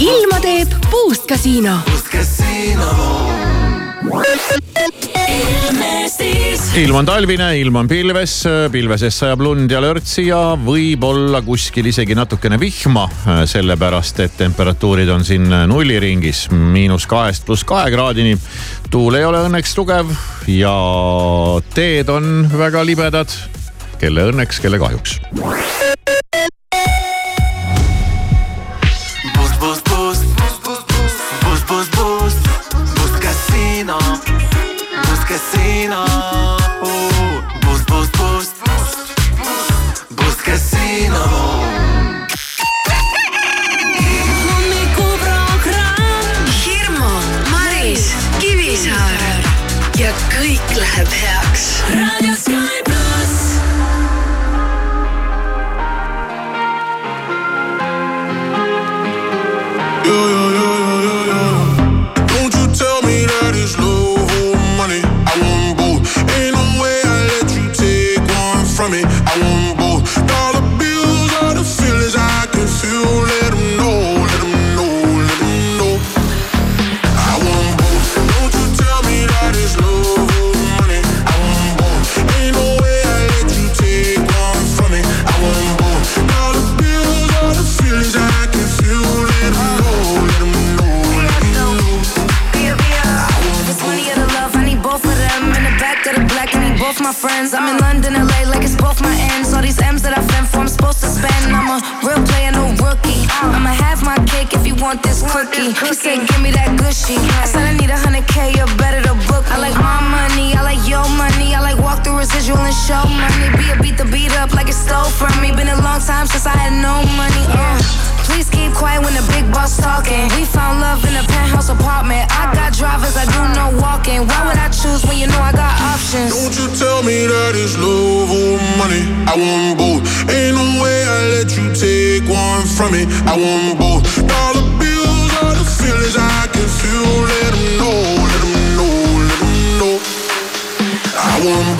ilma teeb Puust Casino ilm on talvine, ilm on pilves, pilveses sajab lund ja lörtsi ja võib-olla kuskil isegi natukene vihma. sellepärast, et temperatuurid on siin nulliringis, miinus kahest pluss kahe kraadini. tuul ei ole õnneks tugev ja teed on väga libedad. kelle õnneks, kelle kahjuks. Stole from me. Been a long time since I had no money. Uh. Please keep quiet when the big boss talking. We found love in a penthouse apartment. I got drivers, I do no walking. Why would I choose when you know I got options? Don't you tell me that it's love or money. I want both. Ain't no way I let you take one from me. I want both. Dollar bills are the feelings I can feel. Let 'em know, let 'em know, let 'em know. I want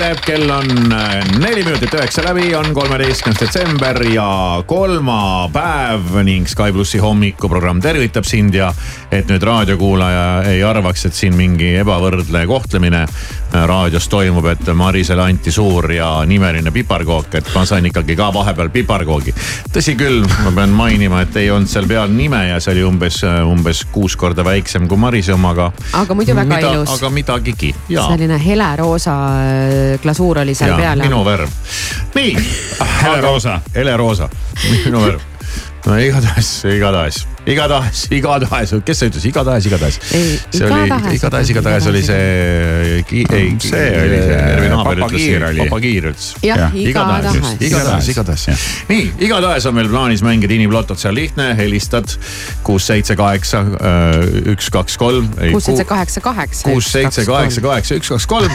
kõigile, kell on äh, neli minutit üheksa läbi, on kolmeteistkümnes detsember ja kolmapäev ning Sky plussi hommikuprogramm tervitab sind ja et nüüd raadiokuulaja ei arvaks, et siin mingi ebavõrdne kohtlemine äh, raadios toimub, et Marisele anti suur ja nimeline piparkook, et ma sain ikkagi ka vahepeal piparkoogi. tõsi küll, ma pean mainima, et ei olnud seal peal nime ja see oli umbes, umbes kuus korda väiksem kui Marise oma, aga. Muidu väga ilus. aga midagigi, selline heleroosa äh, glasuur oli seal Jaa, peal. minu värv. nii. Heleroosa. heleroosa, minu värv. no igatahes, igatahes igatahes, igatahes, kes see ütles, igatahes, igatahes. Ei, see oli igatahes. igatahes, oli see, ei, See oli see, Ervi naaber Papa ütles Kiir, oli. Papa Kiir ütles. jah, igatahes, igatahes. igatahes, igatahes. nii, igatahes on meil plaanis mängida inimlotot, see on lihtne, helistad kuus, seitse, kaheksa, üks, kaks, kolm. kuus, seitse, kaheksa, kaheksa. kuus, seitse, kaheksa, kaheksa, üks, kaks, kolm.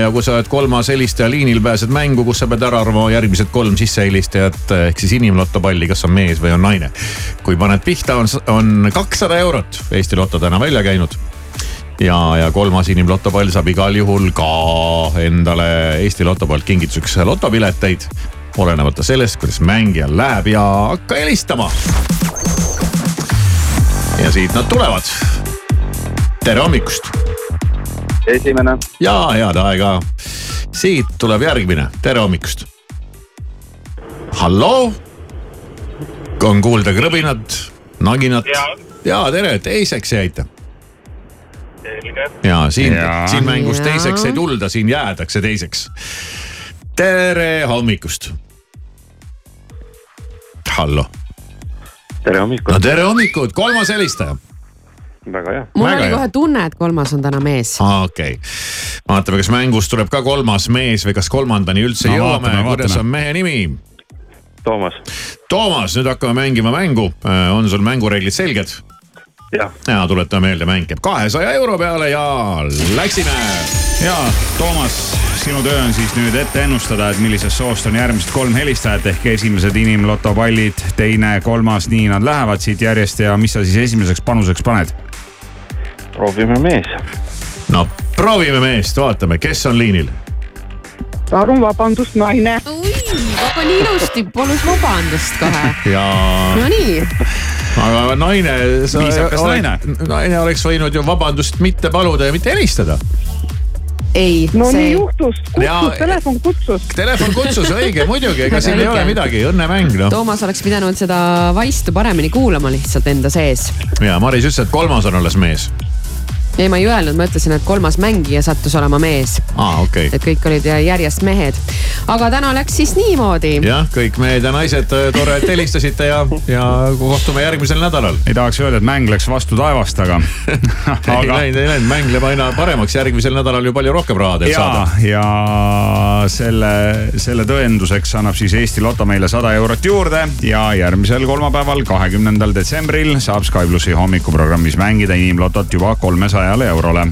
ja kui sa oled kolmas helistaja liinil, pääsed mängu, kus sa pead ära arvama järgmised kolm sissehelistajat ehk siis inimloto palli, kas on mees või on naine. kui paned pihta, on, on kakssada eurot Eesti Loto täna välja käinud ja, ja kolmas inimloto pall saab igal juhul ka endale Eesti Loto poolt kingituseks lotopileteid. olenemata sellest, kuidas mängijal läheb ja hakka helistama. ja siit nad tulevad. tere hommikust esimene, ja head aega. siit tuleb järgmine, tere hommikust. halloo. on kuulda krõbinat, naginat. ja tere, teiseks jäite. ja siin Jaa., siin mängus Jaa. teiseks ei tulda, siin jäädakse teiseks. tere hommikust. hallo, tere hommikust no, tere hommikut, kolmas helistaja. väga hea. mul Väga oli hea. kohe tunne, et kolmas on täna mees. okei okay., vaatame, kas mängus tuleb ka kolmas mees või kas kolmandani üldse No jõuame kuidas on mehe nimi Toomas, Toomas, nüüd hakkame mängima mängu, on sul mängureeglid selged? jah, ja tuletame meelde, mäng käib kahesaja euro peale ja läksime. ja Toomas, sinu töö on siis nüüd ette ennustada, et millisest soost on järgmised kolm helistajat ehk esimesed inimloto pallid, teine, kolmas, nii nad lähevad siit järjest ja mis sa siis esimeseks panuseks paned? proovime mees. no proovime meest, vaatame, kes on liinil. palun vabandust, naine. oi, väga nii ilusti, palus vabandust kohe. ja, Nonii, aga naine. Viisakas naine. naine oleks võinud ju vabandust mitte paluda ja mitte helistada. ei, no nii see, juhtus, Ja- kutsus, telefon kutsus. Telefon kutsus, õige, muidugi, ega siin ei ole midagi, õnnemäng noh. Toomas oleks pidanud seda vaistu paremini kuulama lihtsalt enda sees. ja Maris ütles, et kolmas on alles mees. ei, ma ei öelnud, ma ütlesin, et kolmas mängija sattus olema mees, aa, okei okay.. et kõik olid järjest mehed. aga täna läks siis niimoodi. jah, kõik mehed ja naised, tore, et helistasite ja, ja kohtume järgmisel nädalal. ei tahaks öelda, et mäng läks vastu taevast, aga ei aga läinud, ei läinud, mäng läheb aina paremaks, järgmisel nädalal ju palju rohkem raha teeb ja saada., ja selle, selle tõenduseks annab siis Eesti Loto meile sada eurot juurde ja järgmisel kolmapäeval, kahekümnendal detsembril saab Sky plussi hommikuprogrammis mängida inimlotot juba kolmesajale eurole.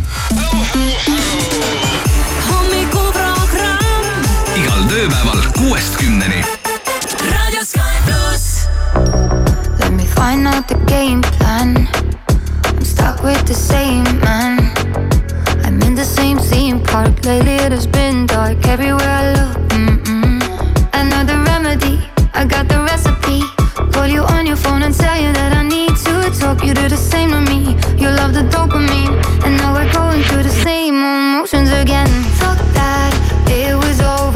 hommikuprogramm igal tööpäeval kuuest kümneni. Raadio Sky pluss. Let me find out the game plan. I'm stuck with the same man. I'm in the same theme park. Lately it has been dark everywhere I look. Mm-mm. Another remedy. I got the recipe. Call you on your phone and tell you that I need talk. You do the same to me. You love the dopamine, and now we're going through the same emotions again. Fuck that, it was over.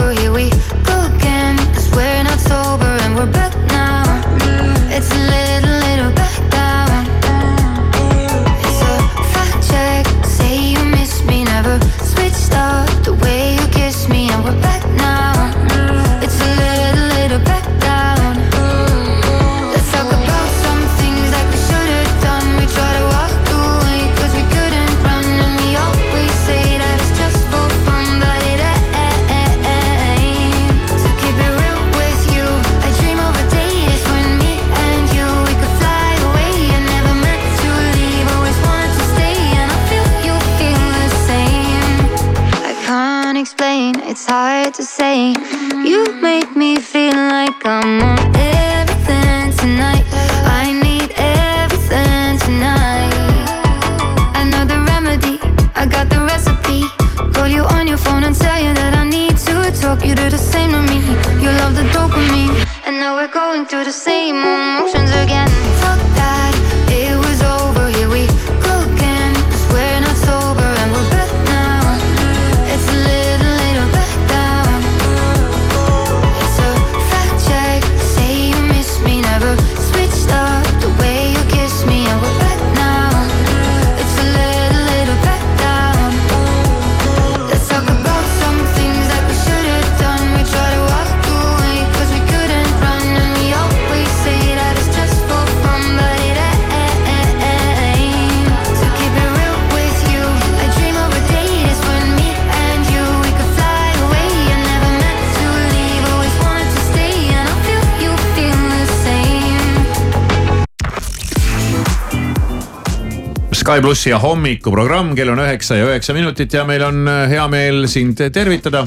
Sky plussi ja hommikuprogramm, kell on üheksa ja üheksa minutit ja meil on äh, hea meel sind tervitada.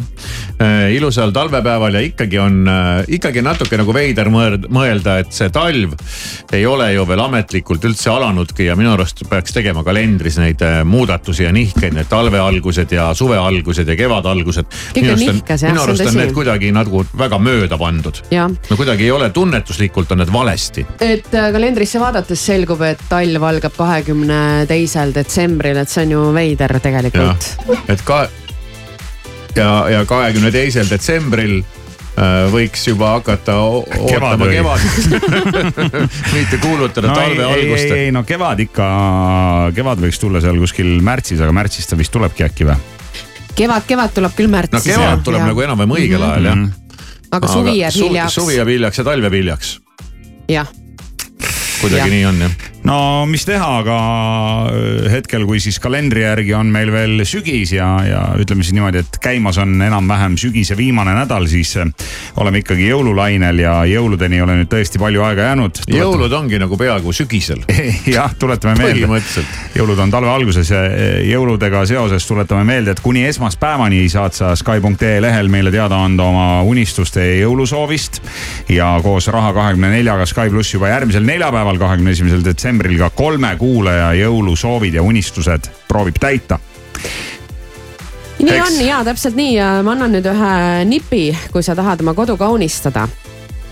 Ilusal talvepäeval ja ikkagi on, ikkagi natuke nagu veider mõelda, et see talv ei ole ju veel ametlikult üldse alanudki ja minu arust peaks tegema kalendris neid äh, muudatusi ja nihkeid, need talve algused ja suve algused ja kevad algused. Minu arust on, minu arust on need kuidagi nagu väga mööda pandud. no kuidagi ei ole tunnetuslikult on need valesti. et äh, kalendrisse vaadates selgub, et talv algab kahekümne teisel detsembril, et see on ju veider tegelikult., et ka ja, ja kahekümne teisel detsembril äh, võiks juba hakata ootama Kevadõi. kevad mitte kuulutada no ei, talve ei, algust ei, ei no kevad ikka, kevad võiks tulla seal kuskil märtsis, aga märtsis ta vist tulebki äkki või? kevad, kevad tuleb küll märtsis. no kevad tuleb nagu enam-vähem õigel ajal jah. aga suvi jääb hiljaks. suvi jääb hiljaks ja talv jääb hiljaks. jah, kuidagi Jah. nii on jah. No mis teha, aga äh, hetkel, kui siis kalendri järgi on meil veel sügis ja, ja ütleme siis niimoodi, et käimas on enam-vähem sügise viimane nädal, siis äh, oleme ikkagi jõululainel ja jõuludeni ei ole nüüd tõesti palju aega jäänud. jõulud ongi nagu peaaegu sügisel. jah, tuletame meelde. jõulud on talve alguses ja jõuludega seoses tuletame meelde, et kuni esmaspäevani saad sa Sky.ee lehel meile teada anda oma unistuste ja jõulusoovist. ja koos Raha kahekümne neljaga Sky pluss juba järgmisel neljapäeval, kahekümne esimesel detsembril ka kolme kuulaja jõulusoovid ja unistused proovib täita. nii Eks. on ja täpselt nii ja ma annan nüüd ühe nipi, kui sa tahad oma kodu kaunistada.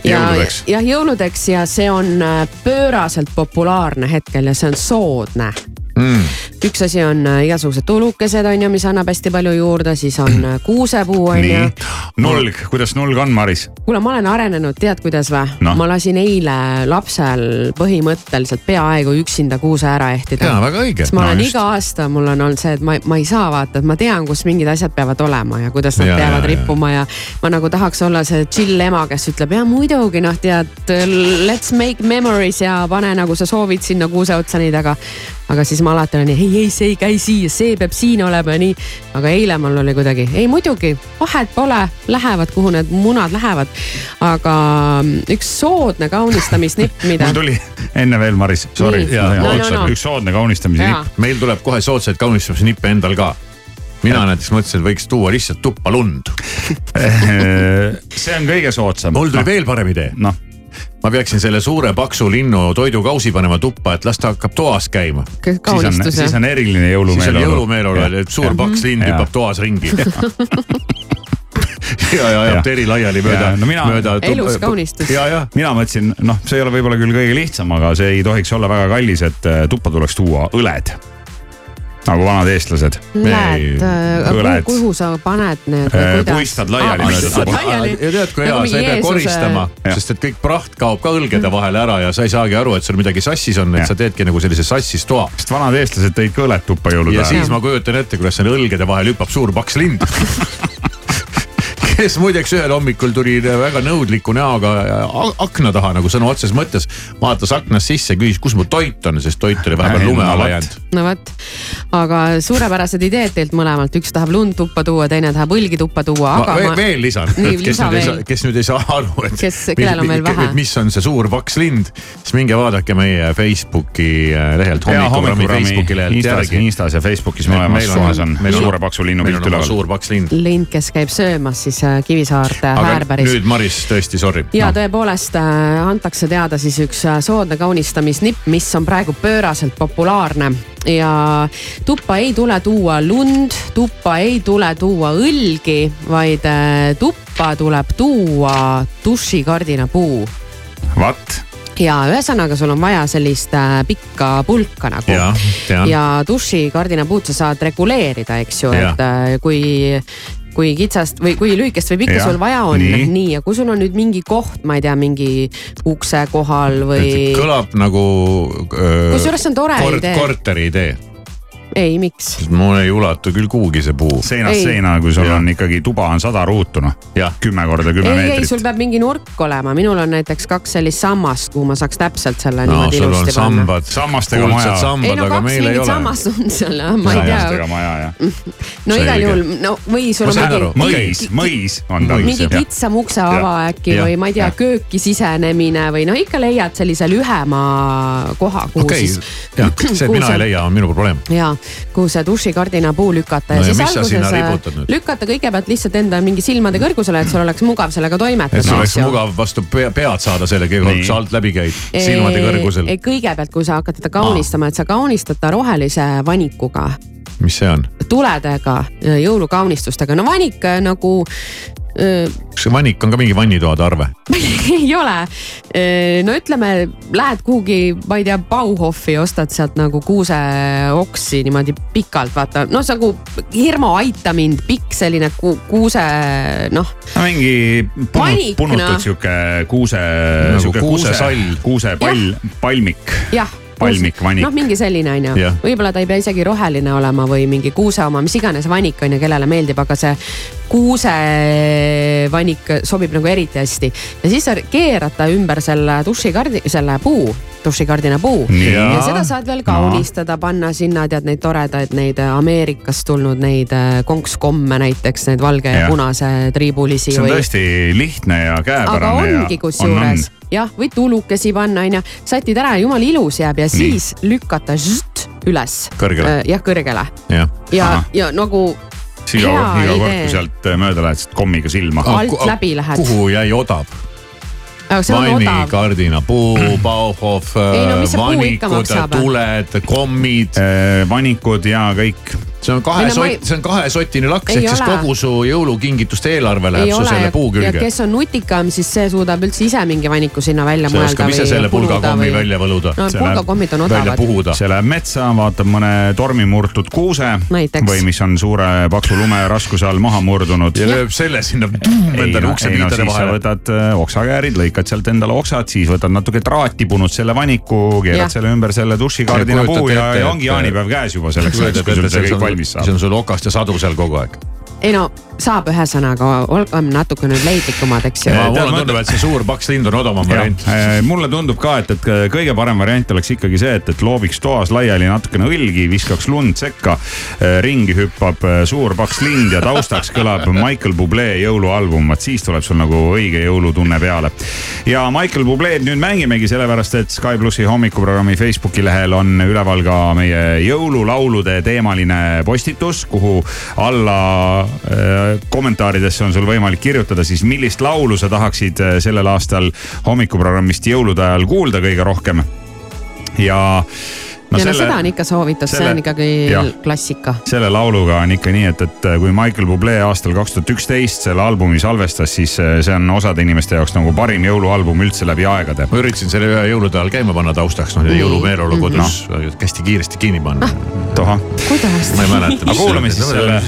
ja Jõuludeks., jah jõuludeks ja see on äh, pööraselt populaarne hetkel ja see on soodne Mm. üks asi on äh, igasugused tulukesed on ju, mis annab hästi palju juurde, siis on äh, kuusepuu on ju nulg, kuidas nulg on, Maris? kuule, ma olen arenenud, tead kuidas või Noh. ma lasin eile lapsel põhimõtteliselt peaaegu üksinda kuuse ära ehtida. ja väga õige sest ma No olen just. iga aasta, mul on olnud see, et ma, ma ei saa vaata, et ma tean, kus mingid asjad peavad olema ja kuidas nad Ja, peavad ja. rippuma ja ma nagu tahaks olla see chill ema, kes ütleb ja muidugi noh, tead let's make memories ja pane nagu sa soovid sinna kuuse otsa neid, aga aga siis ma alati olen nii, ei, ei, see ei käi siia, see peab siin olema ja nii. aga eile mul oli kuidagi, ei muidugi, vahet pole, lähevad, kuhu need munad lähevad. aga üks soodne kaunistamisnipp, mida mul tuli enne veel, Maris, sorry. Jaa, no, no. üks soodne kaunistamise nipp. meil tuleb kohe soodsaid kaunistamisnippe endal ka. mina näiteks mõtlesin, et võiks tuua lihtsalt tuppa lund. see on kõige soodsam. mul tuli veel parem idee. noh, ma peaksin selle suure paksu linnu toidukausi panema tuppa, et las ta hakkab toas käima. siis on, siis on eriline siis on jõulumeeleolu. jõulumeeleolu, et suur paks lind Jaa. hüppab toas ringi. ja, ja ajab teri laiali mööda no mina- mööda. Elus kaunistus. ja, ja mina mõtlesin, noh, see ei ole võib-olla küll kõige lihtsam, aga see ei tohiks olla väga kallis, et äh, tuppa tuleks tuua õled. Nagu vanad eestlased. Lähed, õled. kuhu sa paned need või Äh, kuidas? puistad laiali mööda tuba. laiali. ja tead, kui hea, Nagu sa ei pea koristama, sest et kõik praht kaob ka õlgede vahele ära ja sa ei saagi aru, et sul midagi sassis on, et sa teedki nagu sellise sassis toa. sest vanad eestlased tõid ka õled tuppa jõulude ja ajal siis. ma kujutan ette, kuidas selle õlgede vahel hüppab suur paks lind. kes muideks ühel hommikul tuli väga nõudliku näoga a- akna taha nagu sõna otseses mõttes, vaatas aknast sisse, küsis, kus mu toit on, sest toit oli vahepeal Äh, lume alla jäänud. no vot, aga suurepärased ideed teilt mõlemalt, üks tahab lund tuppa tuua, teine tahab õlgi tuppa tuua, ma aga veel, ma veel lisan, kes lisa nüüd ei saa veel., kes nüüd ei saa aru, et. Kes- kellel on veel vähe. mis on see suur paks lind, siis minge vaadake meie Facebooki äh, lehelt, Instas. Instas ja Facebookis mõlemas kohas on suure paksu linnu meil pilt on üleval. suur paks lind. lind, kes käib söömas siis Kivisaarte aga Häärberis. nüüd Maris, tõesti sorry. ja tõepoolest äh, antakse teada siis üks äh, soodne kaunistamisnipp, mis on praegu pööraselt populaarne ja tuppa ei tule tuua lund, tuppa ei tule tuua õlgi, vaid äh, tuppa tuleb tuua dušikardinapuu vaat, ja ühesõnaga, sul on vaja sellist pikka pulka nagu tean. ja dušikardinapuud sa saad reguleerida, eks ju, et kui kui kitsast või kui lühikest või pikka sul vaja on, nii. ja kui sul on nüüd mingi koht, ma ei tea, mingi ukse kohal või kõlab nagu. Kusjuures see on tore idee. korteri idee. ei, miks? mul ei ulatu küll kuhugi see puu. seinast Ei. seina, kui sul Jah. on ikkagi tuba on sada ruutu noh, kümme korda kümme ei, ei, sul meetrit. peab mingi nurk olema, minul on näiteks kaks sellist sammast, kuhu ma saaks täpselt selle no niimoodi ilusti panna. sambad, Sammastega maja. ei no aga kaks meil ei mingit ole. sammast on seal, ma ei sammastega tea. no igal juhul, no või sul on mingi mõis, mõis on tal. mingi kitsam ukseava äkki või ma ei tea, kööki sisenemine või noh, ikka leiad sellise lühema koha, kuhu okei siis, jah, see, et mina ei leia, on minu probleem. ja kuhu see dušikardina puu lükata No ja ja siis alguses lükata kõigepealt lihtsalt enda mingi silmade kõrgusele, et sul oleks mugav sellega et toimetada. sul oleks mugav vastu pea, pead saada sellega, kui sa alt läbi käid, silmade kõrgusel. kõigepealt, kui sa hakkad teda kaunistama, et sa kaunistad ta rohelise vanikuga, mis see on? tuledega, jõulukaunistustega, no vanik nagu kas see vannik on ka mingi vannitoa tarve? ei ole. no ütleme, lähed kuhugi, ma ei tea, Bauhofi, ostad sealt nagu kuuseoksi niimoodi pikalt, vaata, noh, nagu Hirmu aita mind, pikk selline ku, kuuse, noh, no mingi punut, Vanik, punutud noh. sihuke kuuse Nagu sihuke kuusesall. kuusepall, palmik. jah. Palmik, vanik. noh, mingi selline on ju võib-olla ta ei pea isegi roheline olema või mingi kuuse oma, mis iganes vanik on ju, kellele meeldib, aga see kuusevanik sobib nagu eriti hästi. ja siis sa keerad ta ümber selle dušikardi, selle puu, dušikardina puu Nii. ja seda saad veel kaunistada, panna sinna tead neid toredaid neid Ameerikast tulnud neid äh, konkskomme näiteks, neid valge ja Jah. punase triibulisi see on või tõesti lihtne ja aga käepärane ja ongi kusjuures jah, või tulukesi panna onju, sätid ära, jumala ilus jääb ja siis lükata žst, üles. Kõrgele. jah, kõrgele ja Ahah., ja nagu siis iga, iga kord, kui sealt mööda lähed, saad kommiga silma. alt läbi lähed, kuhu jäi odav? aga see on vanni, kardina, puu, Bauhof, Ei no ikka vanikud, tuled, kommid. vanikud ja kõik. See on kahe Ei no ma ei- sott, see on kahesotine laks, Ei ehk siis kogu su jõulukingituste eelarve ei läheb su ole selle ja, puu ja külge. kes on nutikam, siis see suudab üldse ise mingi vaniku sinna välja see mõelda oskab ise selle pulgakommi välja võluda. no pulgakommid on odavad. see läheb metsa, vaatab mõne tormimurtud kuuse Näiteks. või mis on suure paksu lume raskuse all maha murdunud. ja lööb selle sinna ei endale no, ukse ei, no, vahele. võtad äh, oksakäärid, lõikad sealt endale oksad, siis võtad natuke traati, punud selle vaniku, keerad selle ümber selle dušikardina Ja puu ja, ja ongi jaanipäev käes juba selleks ajaks, kui sul see kõik valmis siis saab. on sul okast ja sadu seal kogu aeg. ei no saab ühesõnaga, olgem natuke nüüd leidlikumad, eks ju. Mulle tundub, et see suur paks lind on odavam variant. mulle tundub ka, et, et kõige parem variant oleks ikkagi see, et, et loobiks toas laiali natukene õlgi, viskaks lund sekka. ringi hüppab äh, suur paks lind ja taustaks kõlab Michael Bublé jõulualbum, vot siis tuleb sul nagu õige jõulutunne peale. ja Michael Bubléd nüüd mängimegi sellepärast, et Sky plussi hommikuprogrammi Facebooki lehel on üleval ka meie jõululaulude teemaline postitus, kuhu alla äh, kommentaaridesse on sul võimalik kirjutada siis, millist laulu sa tahaksid äh, sellel aastal hommikuprogrammist jõulude ajal kuulda kõige rohkem. ja ja no seda on ikka soovitus, see selle- on ikkagi jah. klassika. selle lauluga on ikka nii, et, et kui Michael Bublé aastal kaks tuhat üksteist selle albumi salvestas, siis äh, see on osade inimeste jaoks nagu parim jõulualbum üldse läbi aegade. ma üritasin selle ühe jõulude ajal käima panna taustaks, noh, jõulumeeleolu kodus hästi kiiresti kinni panna. tohah, kuidas? ma ei mäleta. aga kuulame siis selle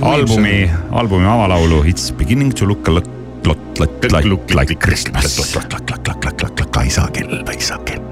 albumi, albumi avalaulu It's beginning to look a lot, lot, lot like, like Christmas. paisakell, paisakell.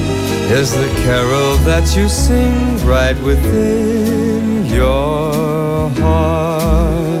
is the carol that you sing right within your heart.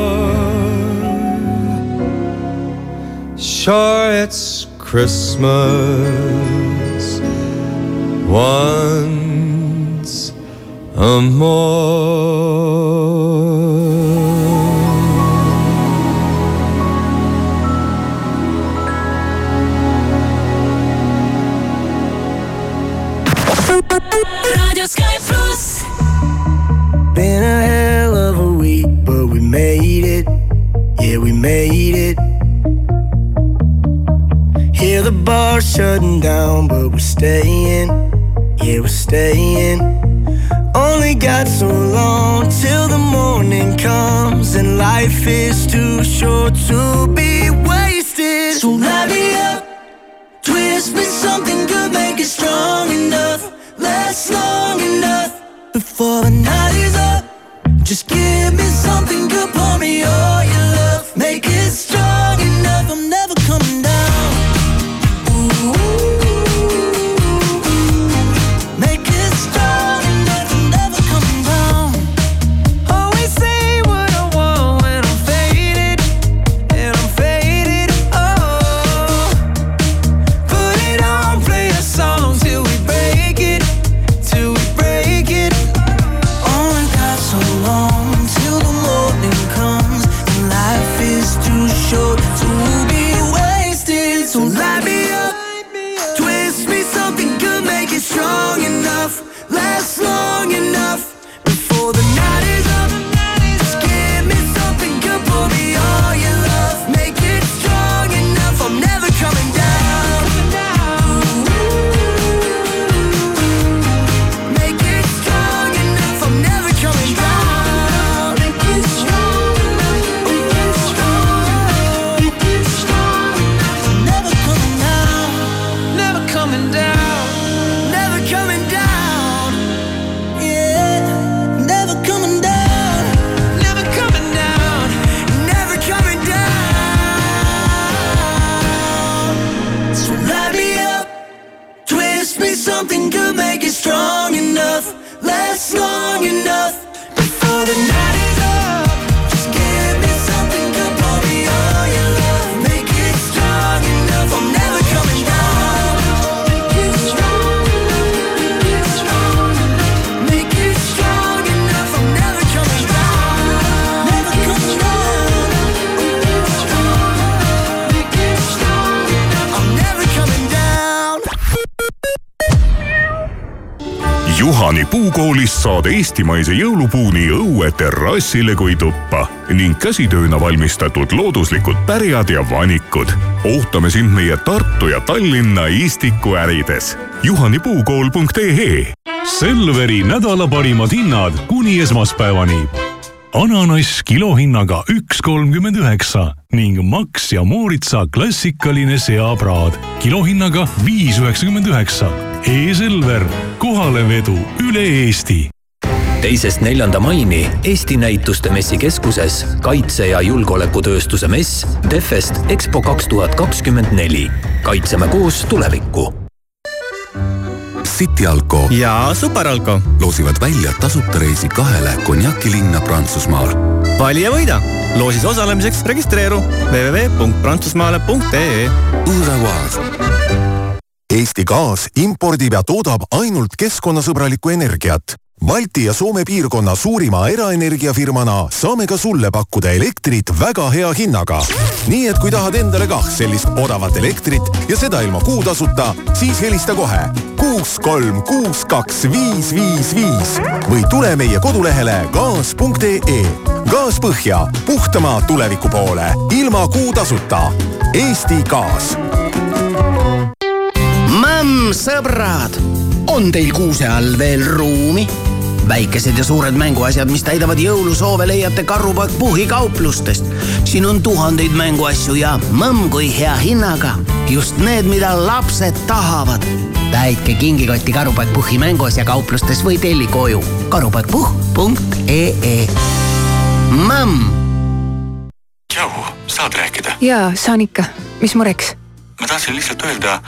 Sure, it's Christmas once a Radio Sky Plus. Been a hell of a week, but we made it. Yeah, we made it. Bar shutting down, but we're staying. Yeah, we're staying. Only got so long till the morning comes, and life is too short to be wasted. So light me up, twist me something good, make it strong enough, saad eestimaise jõulupuu nii õue terrassile kui tuppa ning käsitööna valmistatud looduslikud pärjad ja vanikud. ootame sind meie Tartu ja Tallinna Istiku ärides. juhanipuukool.ee Selveri nädala parimad hinnad kuni esmaspäevani. ananass kilohinnaga üks kolmkümmend üheksa ning Max ja Mooritsa klassikaline seapraad kilohinnaga viis üheksakümmend üheksa. E-Selver, kohalevedu üle Eesti teisest neljanda maini Eesti Näituste Messikeskuses kaitse- ja julgeolekutööstuse mess Defest EXPO kaks tuhat kakskümmend neli. kaitseme koos tulevikku. City Alko ja Superalko loosivad välja tasuta reisi kahele konjakilinna Prantsusmaal. vali ja võida. loosis osalemiseks registreeru www.prantsusmaale.ee. Eesti Gaas impordib ja toodab ainult keskkonnasõbralikku energiat. Balti ja Soome piirkonna suurima eraenergiafirmana saame ka sulle pakkuda elektrit väga hea hinnaga. nii et kui tahad endale kah sellist odavat elektrit ja seda ilma kuutasuta, siis helista kohe kuus, kolm, kuus, kaks, viis, viis, viis või tule meie kodulehele gaas.ee. gaas põhja, puhtama tuleviku poole, ilma kuutasuta. Eesti Gaas sõbrad, on teil kuuse all veel ruumi? Väikesed ja suured mänguasjad, mis täidavad jõulusoove, leiate Karupoeg Puhhi kauplustest. siin on tuhandeid mänguasju ja mõmm kui hea hinnaga. just need, mida lapsed tahavad. täitke kingikotti Karupoeg Puhhi mänguasja kauplustes või telli koju karupoegpuhh.ee. mõmm. tšau, saad rääkida? jaa, saan ikka. mis mureks? ma tahtsin lihtsalt öelda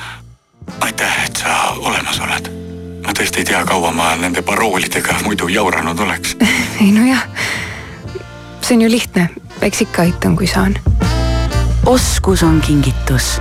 aitäh, et sa olemas oled. Ma tõesti ei tea, kaua ma nende paroolidega muidu jauranud oleks. ei nojah, see on ju lihtne, eks ikka aitan, kui saan. oskus on kingitus.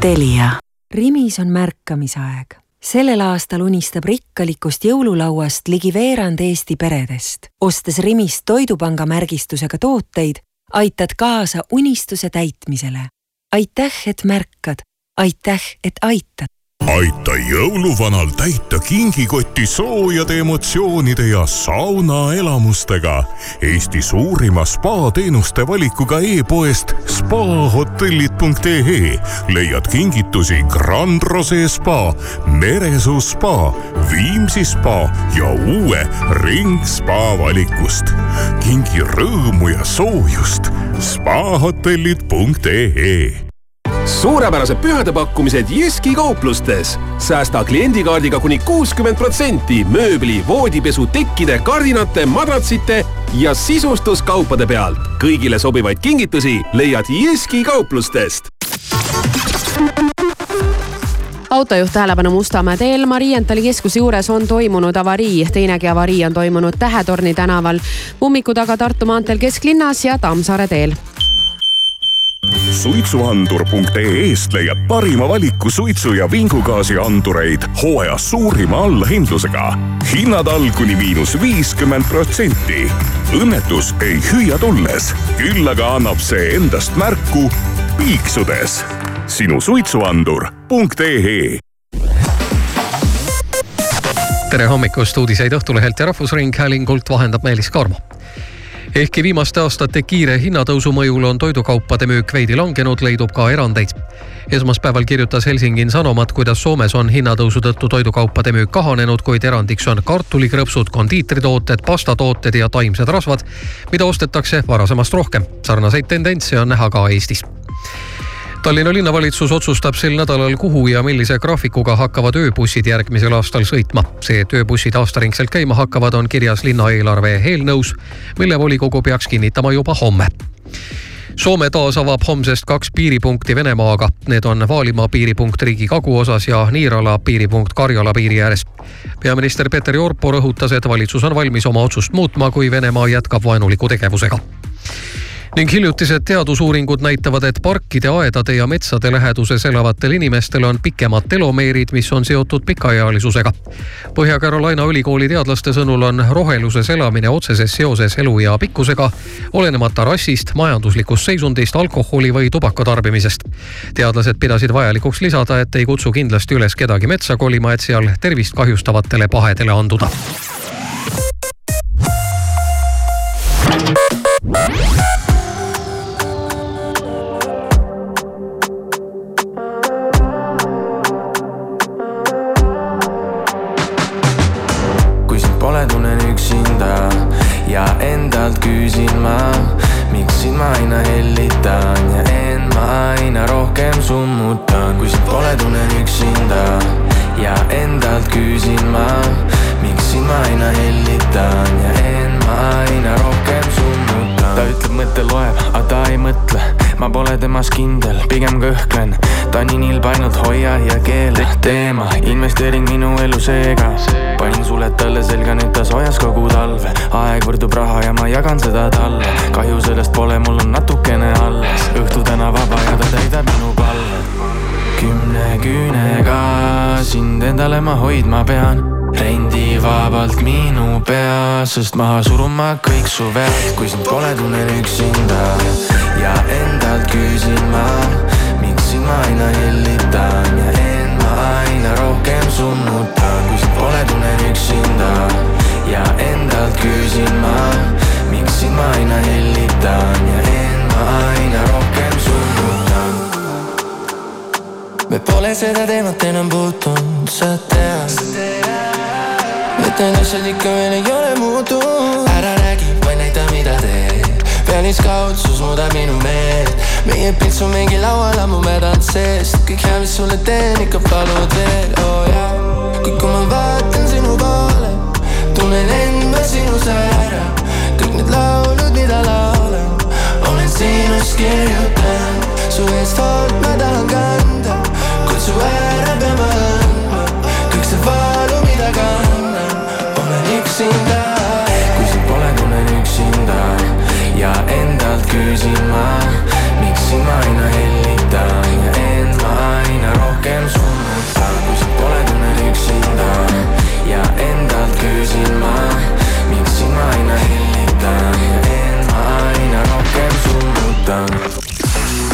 Telia. Rimis on märkamisaeg. sellel aastal unistab rikkalikust jõululauast ligi veerand Eesti peredest. ostes Rimist Toidupanga märgistusega tooteid, aitad kaasa unistuse täitmisele. aitäh, et märkad aitäh, et aitad. Aita jõuluvanal täita kingikotti soojade emotsioonide ja saunaelamustega. Eesti suurima spaateenuste valikuga e-poest spahotellid.ee leiad kingitusi Grand Rose spa, Meresuu spa, Viimsi spa ja uue Ring spa valikust. kingi rõõmu ja soojust spahotellid.ee suurepärased pühadepakkumised Jyski kauplustes. säästa kliendikaardiga kuni kuuskümmend protsenti mööbli, voodipesu, tekkide, kardinate, madratsite ja sisustuskaupade pealt. kõigile sobivaid kingitusi leiad Jyski kauplustest autojuht tähelepanu Mustamäe teel Marientali keskuse juures on toimunud avarii. teinegi avarii on toimunud Tähetorni tänaval, ummiku taga Tartu maanteel kesklinnas ja Tammsaare teel suitsuandur.ee-st leiad parima valiku suitsu ja vingugaasiandureid hooaja suurima allahindlusega. hinnad all kuni miinus viiskümmend protsenti. õnnetus ei hüüa tulles, küll aga annab see endast märku piiksudes. sinu suitsuandur.ee tere hommikust, uudiseid Õhtulehelt ja Rahvusringhäälingult vahendab Meelis Karmo ehkki viimaste aastate kiire hinnatõusu mõjul on toidukaupade müük veidi langenud, leidub ka erandeid. esmaspäeval kirjutas Helsingin Sanomat, kuidas Soomes on hinnatõusu tõttu toidukaupade müük kahanenud, kuid erandiks on kartulikrõpsud, kondiitritooted, pastatooted ja taimsed rasvad, mida ostetakse varasemast rohkem. sarnaseid tendentse on näha ka Eestis Tallinna linnavalitsus otsustab sel nädalal, kuhu ja millise graafikuga hakkavad ööbussid järgmisel aastal sõitma. see, et ööbussid aastaringselt käima hakkavad, on kirjas linnaeelarve eelnõus, mille volikogu peaks kinnitama juba homme. Soome taas avab homsest kaks piiripunkti Venemaaga. Need on Vaalimaa piiripunkt riigi kaguosas ja Niirala piiripunkt Karjala piiri ääres. peaminister Peter Orpo rõhutas, et valitsus on valmis oma otsust muutma, kui Venemaa jätkab vaenuliku tegevusega ning hiljutised teadusuuringud näitavad, et parkide, aedade ja metsade läheduses elavatel inimestel on pikemad telomeerid, mis on seotud pikaealisusega. Põhja-Carolina ülikooli teadlaste sõnul on roheluses elamine otseses seoses eluea pikkusega, olenemata rassist, majanduslikust seisundist, alkoholi või tubaka tarbimisest. teadlased pidasid vajalikuks lisada, et ei kutsu kindlasti üles kedagi metsa kolima, et seal tervist kahjustavatele pahedele anduda. Ma pole temas kindel, pigem kõhklen. ta nii nilb ainult hoia ja keela teema, investeering minu elu seega. panin suled talle selga, nüüd ta soojas kogu talve. aeg võrdub raha ja ma jagan seda talle. kahju sellest pole, mul on natukene alles. õhtu täna vaba ja ta täidab minu palve kümne küünega sind endale ma hoidma pean rendi vabalt minu pea, sest maha suruma kõik su vead, kui sind pole, tunnen üksinda ja endalt küsin ma, miks sind ma aina hellitan ja end ma aina rohkem summutan, kui sind pole, tunnen üksinda ja endalt küsin ma, miks sind ma aina hellitan ja end ma aina rohkem summutan. me pole seda teemat enam puutunud, sa tead. et need asjad ikka veel ei ole muutunud. teed. pealiskaudsus muudab minu meelt. meie pilt on mingi laual ammu mädanud seest. kõik hea, mis sulle teen, ikka palud veel, oo oh, jaa. kuid kui ma vaatan sinu poole, tunnen end ma sinus ära. kõik need laulud, mida laulan, olen sinust kirjutanud. su eest hoolt ma tahan kanda, kutsu ära peame andma endalt küsin ma, miks sind ma aina hellitan ja end ma aina rohkem summutan. kui sind pole, tunnen üksinda ja endalt küsin ma, miks sind ma aina hellitan ja end ma aina rohkem summutan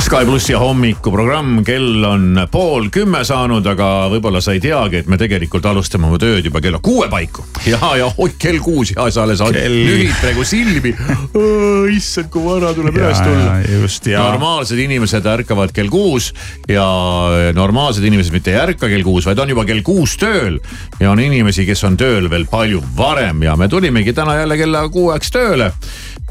Sky plussi hommikuprogramm, kell on pool kümme saanud, aga võib-olla sa ei teagi, et me tegelikult alustame oma tööd juba kella kuue paiku. ja, ja oi kell kuus ja sa alles lühid praegu silmi. issand, kui vara tuleb üles tulla. ja, just, ja. normaalsed inimesed ärkavad kell kuus ja normaalsed inimesed mitte ei ärka kell kuus, vaid on juba kell kuus tööl. ja on inimesi, kes on tööl veel palju varem ja me tulimegi täna jälle kella kuueks tööle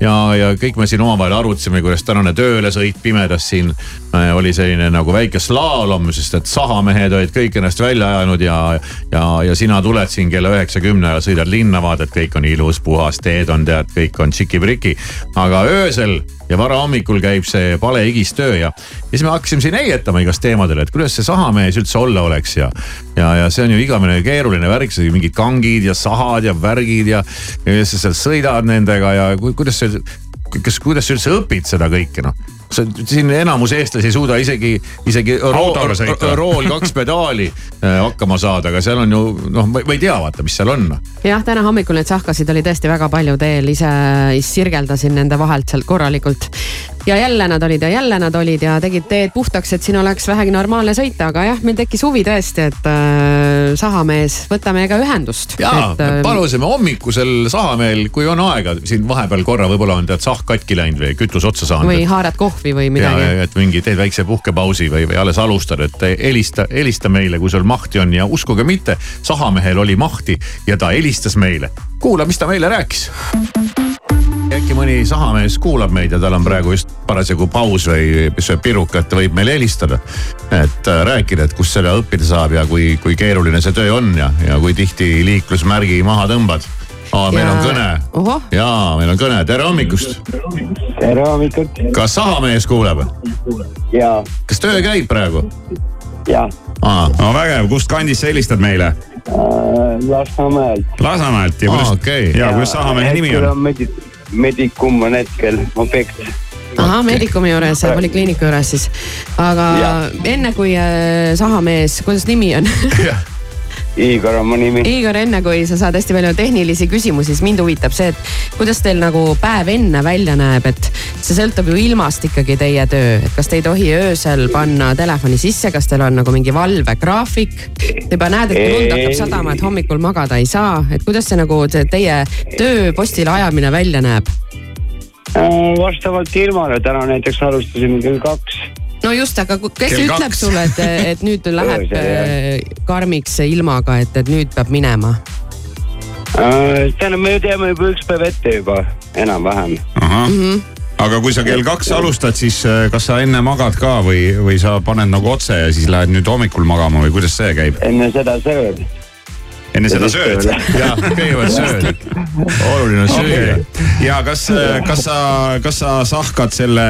ja, ja kõik me siin omavahel arutasime, kuidas tänane töölesõit pimedas siin äh, oli selline nagu väike slaalom, sest et sahamehed olid kõik ennast välja ajanud ja, ja, ja sina tuled siin kella üheksa-kümne ajal, sõidad linna, vaatad, kõik on ilus, puhas, teed on tead, kõik on tšiki-priki. aga öösel ja varahommikul käib see pale higistöö ja, ja siis me hakkasime siin heietama igast teemadel, et kuidas see sahamees üldse olla oleks ja, ja, ja see on ju igavene keeruline värk, see mingid kangid ja sahad ja värgid ja, ja kuidas sa seal sõidad nendega ja ku- kuidas see, kas, kuidas sa üldse õpid seda kõike noh sa siin enamus eestlasi ei suuda isegi, isegi sõita. rool kaks pedaali äh, hakkama saada, aga seal on ju noh, ma ei tea, vaata, mis seal on. jah, täna hommikul neid sahkasid oli tõesti väga palju teel, ise sirgeldasin nende vahelt sealt korralikult. ja jälle nad olid ja jälle nad olid ja tegid teed puhtaks, et siin oleks vähegi normaalne sõita, aga jah, meil tekkis huvi tõesti, et äh, sahamees, võta meiega ühendust. ja et, äh, palusime hommikusel sahamehel, kui on aega siin vahepeal korra võib-olla on tead sahk katki läinud või kütus otsa saanud. või haarad kohvi või ja, midagi. et mingi teed väikse puhkepausi või, või alles alustad, et helista, helista meile, kui sul mahti on ja uskuge mitte, sahamehel oli mahti ja ta helistas meile. kuula, mis ta meile rääkis. äkki mõni sahamees kuulab meid ja tal on praegu just parasjagu paus või sööb pirukat, võib meile helistada. et äh, rääkida, et kust seda õppida saab ja kui, kui keeruline see töö on ja, ja kui tihti liiklusmärgi maha tõmbad. Meil on kõne jaa, meil on kõne, tere hommikust. tere hommikut. kas sahamees kuuleb? jaa, kas töö käib praegu? jah. no vägev, kust kandist sa helistad meile? Lasnamäelt. Lasnamäelt ja kuidas Aa, okei. ja kuidas sahamehe nimi on? on medi-, Medicum on hetkel objekt. ahah, Medicumi juures, polikliiniku juures siis. aga Jah. enne kui äh, sahamees, kuidas nimi on? Igor on mu nimi. Igor, enne kui sa saad hästi palju tehnilisi küsimusi, siis mind huvitab see, et kuidas teil nagu päev enne välja näeb, et see sõltub ju ilmast ikkagi teie töö, et kas te ei tohi öösel panna telefoni sisse, kas teil on nagu mingi valvegraafik? Te juba näed, et lund hakkab sadama, et hommikul magada ei saa, et kuidas see nagu see teie tööpostile ajamine välja näeb? Äh, vastavalt ilmale, täna näiteks alustasime kell kaks. No just, aga kes Kell ütleb kaks. sulle, et, et nüüd läheb äh, karmiks ilmaga, et, et nüüd peab minema? Äh, tähendab, me ju teame juba üks päev ette juba, enam-vähem. ahah, Mhm. aga kui sa kell kaks alustad, siis äh, kas sa enne magad ka või, või sa paned nagu otse ja siis lähed nüüd hommikul magama või kuidas see käib? enne seda sööd. Enne seda sööd? jah, kõigepealt sööd. oluline on süüa. ja kas, kas sa, kas sa sahkad selle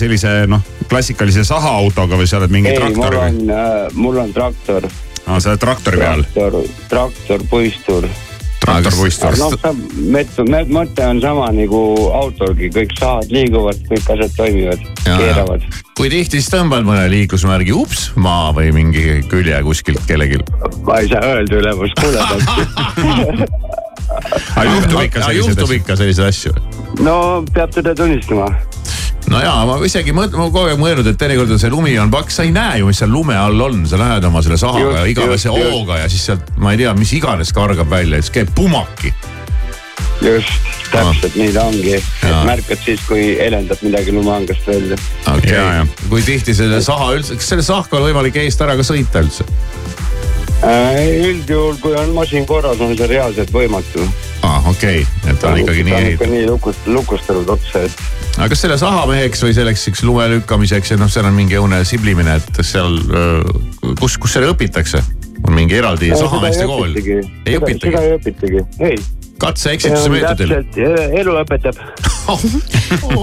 sellise noh, klassikalise sahaautoga või sa oled mingi ei, mul traktor või? on, mul on traktor. aa, sa oled traktori peal. traktor, traktor, puistur. Traktorpuistul. noh, mõte on sama nagu autolgi, kõik sahad liiguvad, kõik asjad toimivad, keeravad. kui tihti siis tõmbad mõne liiklusmärgi ups maa või mingi külje kuskilt kellelgi? ma ei saa öelda ülemus kuule aga juhtub ikka selliseid juhtub asju? ikka selliseid asju? no peab tõde tunnistama. No jaa, ma isegi mõt-, ma kogu aeg mõelnud, et teinekord on see lumi on paks, sa ei näe ju, mis seal lume all on, sa lähed oma selle sahaga ja igavese hooga ja siis sealt, ma ei tea, mis iganes kargab välja ja siis käib pumaki. just, täpselt nii ta ongi, et märkad siis, kui helendab midagi lumeangast välja. okei okay., kui tihti selle saha üldse, kas selle sahka on võimalik eest ära ka sõita üldse? Üldjuhul, kui on masin korras, on see reaalselt võimatu. aa, okei okay., et ta on ikkagi nii ta on ikka nii lukust, lukustatud otsa, et aga kas selle sahameheks või selleks siukse lume lükkamiseks ja noh, seal on mingi õune siblimine, et seal, kus, kus selle õpitakse? on mingi eraldi Äh, sahameeste seda kool? ei Seda- õpitagi seda? ei õpitagi, ei. Katse-eksituse meetodil. elu õpetab.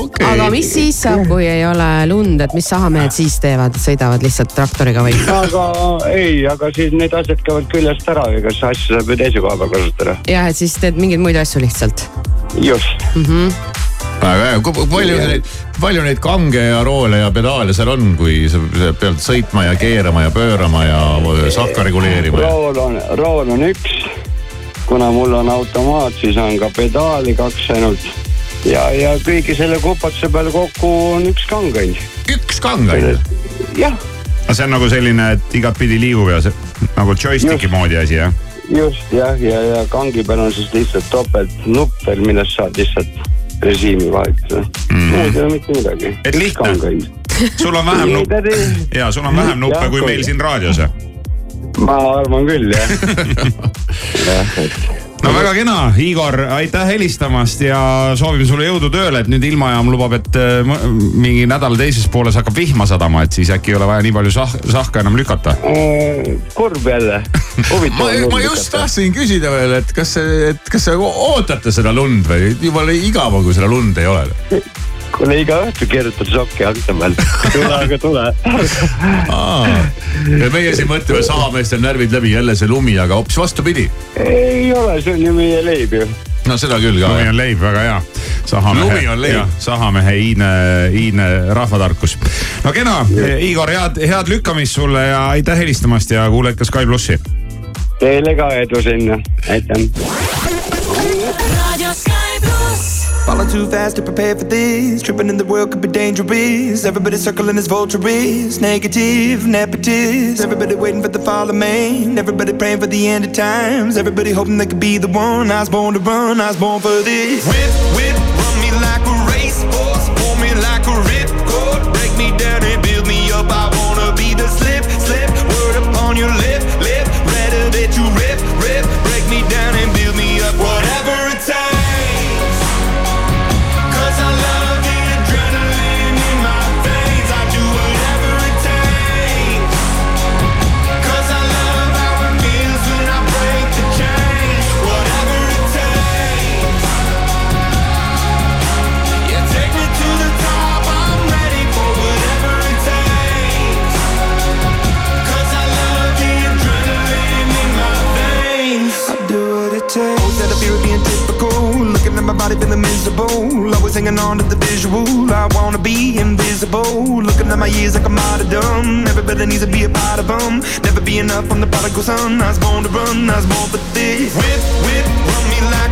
okay. aga mis siis saab, kui ei ole lund, et mis sahamehed siis teevad, sõidavad lihtsalt traktoriga või? aga ei, aga siis need asjad käivad küljest ära, ega siis asju saab ju teise koha peal kasutada. jah, et siis teed mingeid muid asju lihtsalt just mm. -hmm. väga hea, kui palju neid, palju neid kange ja roole ja pedaale seal on, kui sa pead sõitma ja keerama ja pöörama ja sahka reguleerima rool on, rool on üks. Kuna mul on automaat, siis on ka pedaali kaks ainult. ja, ja kõigi selle kupatuse peale kokku on üks kang ainult. üks kang ainult? jah, aga see on nagu selline, et igatpidi liigub ja see nagu joystick'i moodi asi jah? just jah, ja, ja kangi peal on siis lihtsalt topeltnupp veel, millest saad lihtsalt režiimi vahetada mm.. muud ei ole mitte midagi. Et lihtne. sul on vähem nuppe, ja sul on vähem nuppe kui meil siin raadios. Ma arvan küll jah. no väga kena, Igor, aitäh helistamast ja soovime sulle jõudu tööle, et nüüd ilmajaam lubab, et äh, mingi nädala teises pooles hakkab vihma sadama, et siis äkki ei ole vaja nii palju sah-, sahka enam lükata. kurb jälle. ma, ma just tahtsin küsida veel, et kas, et kas te ootate seda lund või jumala igav on, kui seda lund ei ole? kuule iga õhtu keerutad sokki akna peal. tule aga tule. ja meie siin mõtleme, sahameestel närvid läbi, jälle see lumi, aga hoopis vastupidi. ei ole, see on ju meie leib ju. no seda küll ka. lumi on leib, väga hea. Lumi on leib. sahamehe iidne, iidne rahvatarkus. no kena, Igor, head, head lükkamist sulle ja aitäh helistamast ja kuula ikka Sky plussi. Teile ka edu sinna, aitäh. Falling too fast to prepare for this. Tripping in the world could be dangerous. Everybody circling as vultures. Negative, nepotist. Everybody waiting for the fall of man. Everybody praying for the end of times. Everybody hoping they could be the one. I was born to run. I was born for this. Whip, whip, run me like a racehorse. Pull me like a ripcord. Break me down Body feeling miserable. Always hanging on to the visual. I wanna be invisible. Looking at my years like I'm martyrdom. Everybody needs to be a part of them. Never be enough from the prodigal son. I was born to run. I was born for this. Whip, whip, run me like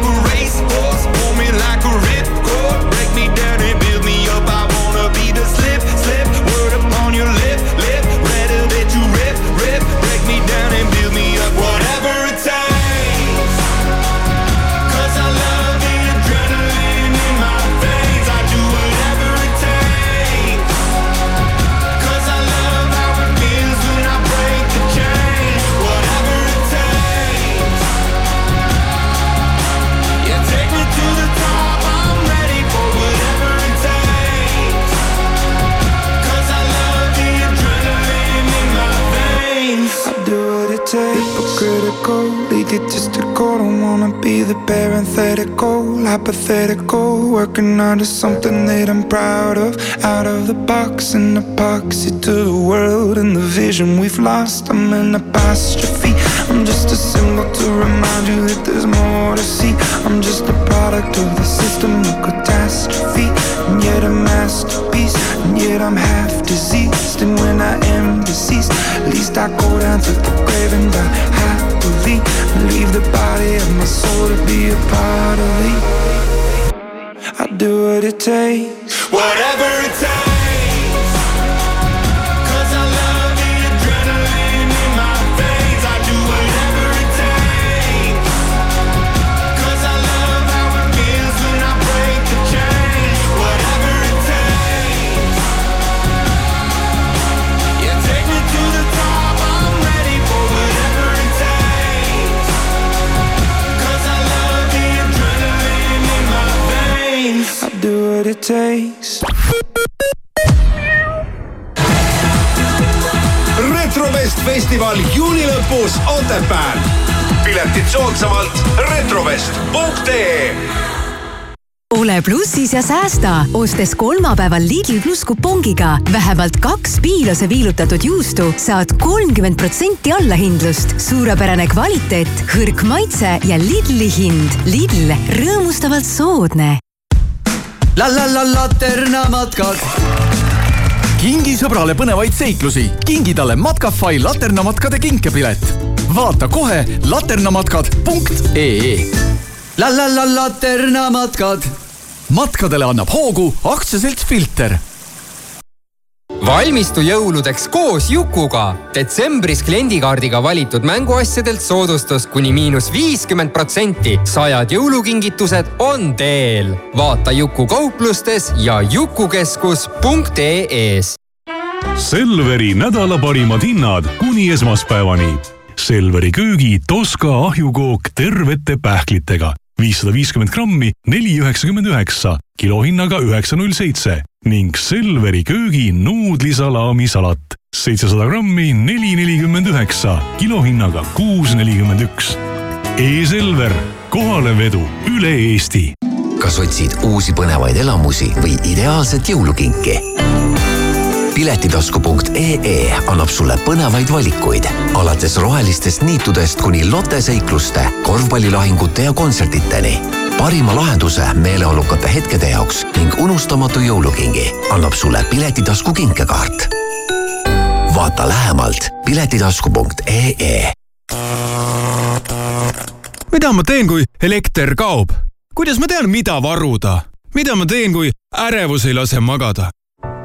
parenthetical, hypothetical. Working on to something that I'm proud of. Out of the box and epoxy to the world and the vision we've lost. I'm an apostrophe. I'm just a symbol to remind you that there's more to see. I'm just a product of the system of catastrophe. And yet a masterpiece. And yet I'm half diseased. And when I am deceased, at least I go down to the grave and die happily. Leave the body of my soul to be a part of me. I do what it takes. Whatever it takes. What it takes. retrovest festival juuni lõpus Otepääl. piletid soodsamalt retrovest.ee ole plussis ja säästa, ostes kolmapäeval Lidl pluss kupongiga vähemalt kaks piilose viilutatud juustu, saad kolmkümmend protsenti allahindlust. suurepärane kvaliteet, hõrk maitse ja Lidli hind. Lidl, rõõmustavalt soodne. La la la Laterna matkad. kingi sõbrale põnevaid seiklusi, kingi talle Matkafai laternamatkade kinkepilet. vaata kohe laternamatkad.ee. la la la Laterna matkad. matkadele annab hoogu aktsiaselts Filter valmistu jõuludeks koos Jukuga. detsembris kliendikaardiga valitud mänguasjadelt soodustus kuni miinus viiskümmend protsenti. sajad jõulukingitused on teel. vaata Juku kauplustes ja jukukeskus.ee-s. Selveri nädala parimad hinnad kuni esmaspäevani. Selveri köögi Toska ahjukook tervete pähklitega viissada viiskümmend grammi, neli üheksakümmend üheksa, kilohinnaga üheksa null seitse ning Selveri köögi nuudlisalaamisalat seitsesada grammi, neli nelikümmend üheksa, kilohinnaga kuus nelikümmend üks. E-Selver, kohalevedu üle Eesti kas otsid uusi põnevaid elamusi või ideaalset jõulukinki? piletitasku.ee annab sulle põnevaid valikuid, alates rohelistest niitudest kuni loteseikluste, korvpallilahingute ja kontsertideni. parima lahenduse meeleolukate hetkede jaoks ning unustamatu jõulukingi annab sulle Piletitasku kinkekaart. vaata lähemalt piletitasku.ee mida ma teen, kui elekter kaob? kuidas ma tean, mida varuda? mida ma teen, kui ärevus ei lase magada?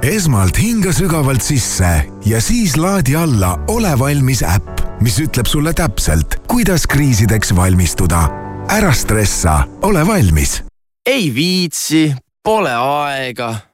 Esmalt hinga sügavalt sisse ja siis laadi alla Ole valmis äpp, mis ütleb sulle täpselt, kuidas kriisideks valmistuda. ära stressa, ole valmis. ei viitsi, pole aega.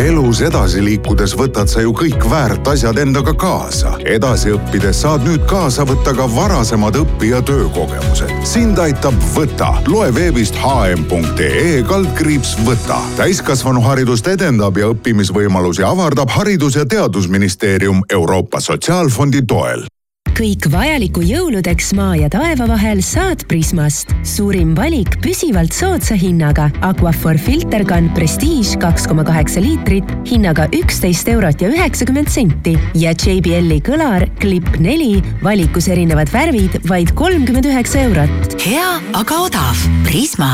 elus edasi liikudes võtad sa ju kõik väärt asjad endaga kaasa. edasi õppides saad nüüd kaasa võtta ka varasemad õpi- ja töökogemused. sind aitab Võta, loe veebist hm.ee kaldkriips Võta. täiskasvanuharidust edendab ja õppimisvõimalusi avardab Haridus- ja Teadusministeerium Euroopa Sotsiaalfondi toel kõik vajaliku jõuludeks maa ja taeva vahel saad Prismast. suurim valik püsivalt soodsa hinnaga. Aquaphor filterkann Prestige kaks koma kaheksa liitrit hinnaga üksteist eurot ja üheksakümmend senti ja JBL-i kõlar Clip neli valikus erinevad värvid vaid kolmkümmend üheksa eurot. hea, aga odav. Prisma.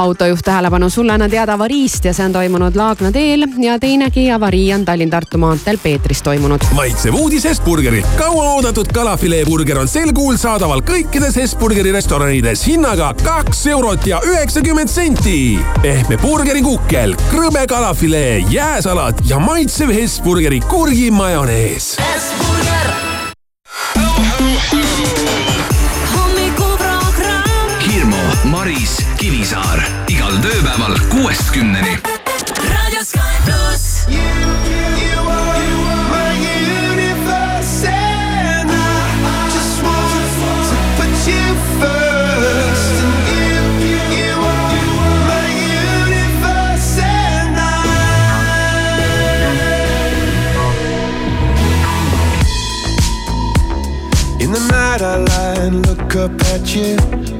Autojuht tähelepanu, sulle annan teada avariist ja see on toimunud Laagna teel ja teinegi avarii on Tallinn-Tartu maanteel Peetris toimunud. maitsev uudis Hesburgerilt. kauaoodatud kalafileeburger on sel kuul saadaval kõikides Hesburgeri restoranides hinnaga kaks eurot ja üheksakümmend senti. pehme burgerikukkel, krõbe kalafilee, jääsalat ja maitsev Hesburgeri kurgimajonees. hommikuprogramm. Hirmu, Maris, Kivisaar igal tööpäeval kuuest kümneni. raadio Sky pluss. In the night I lie and look up at you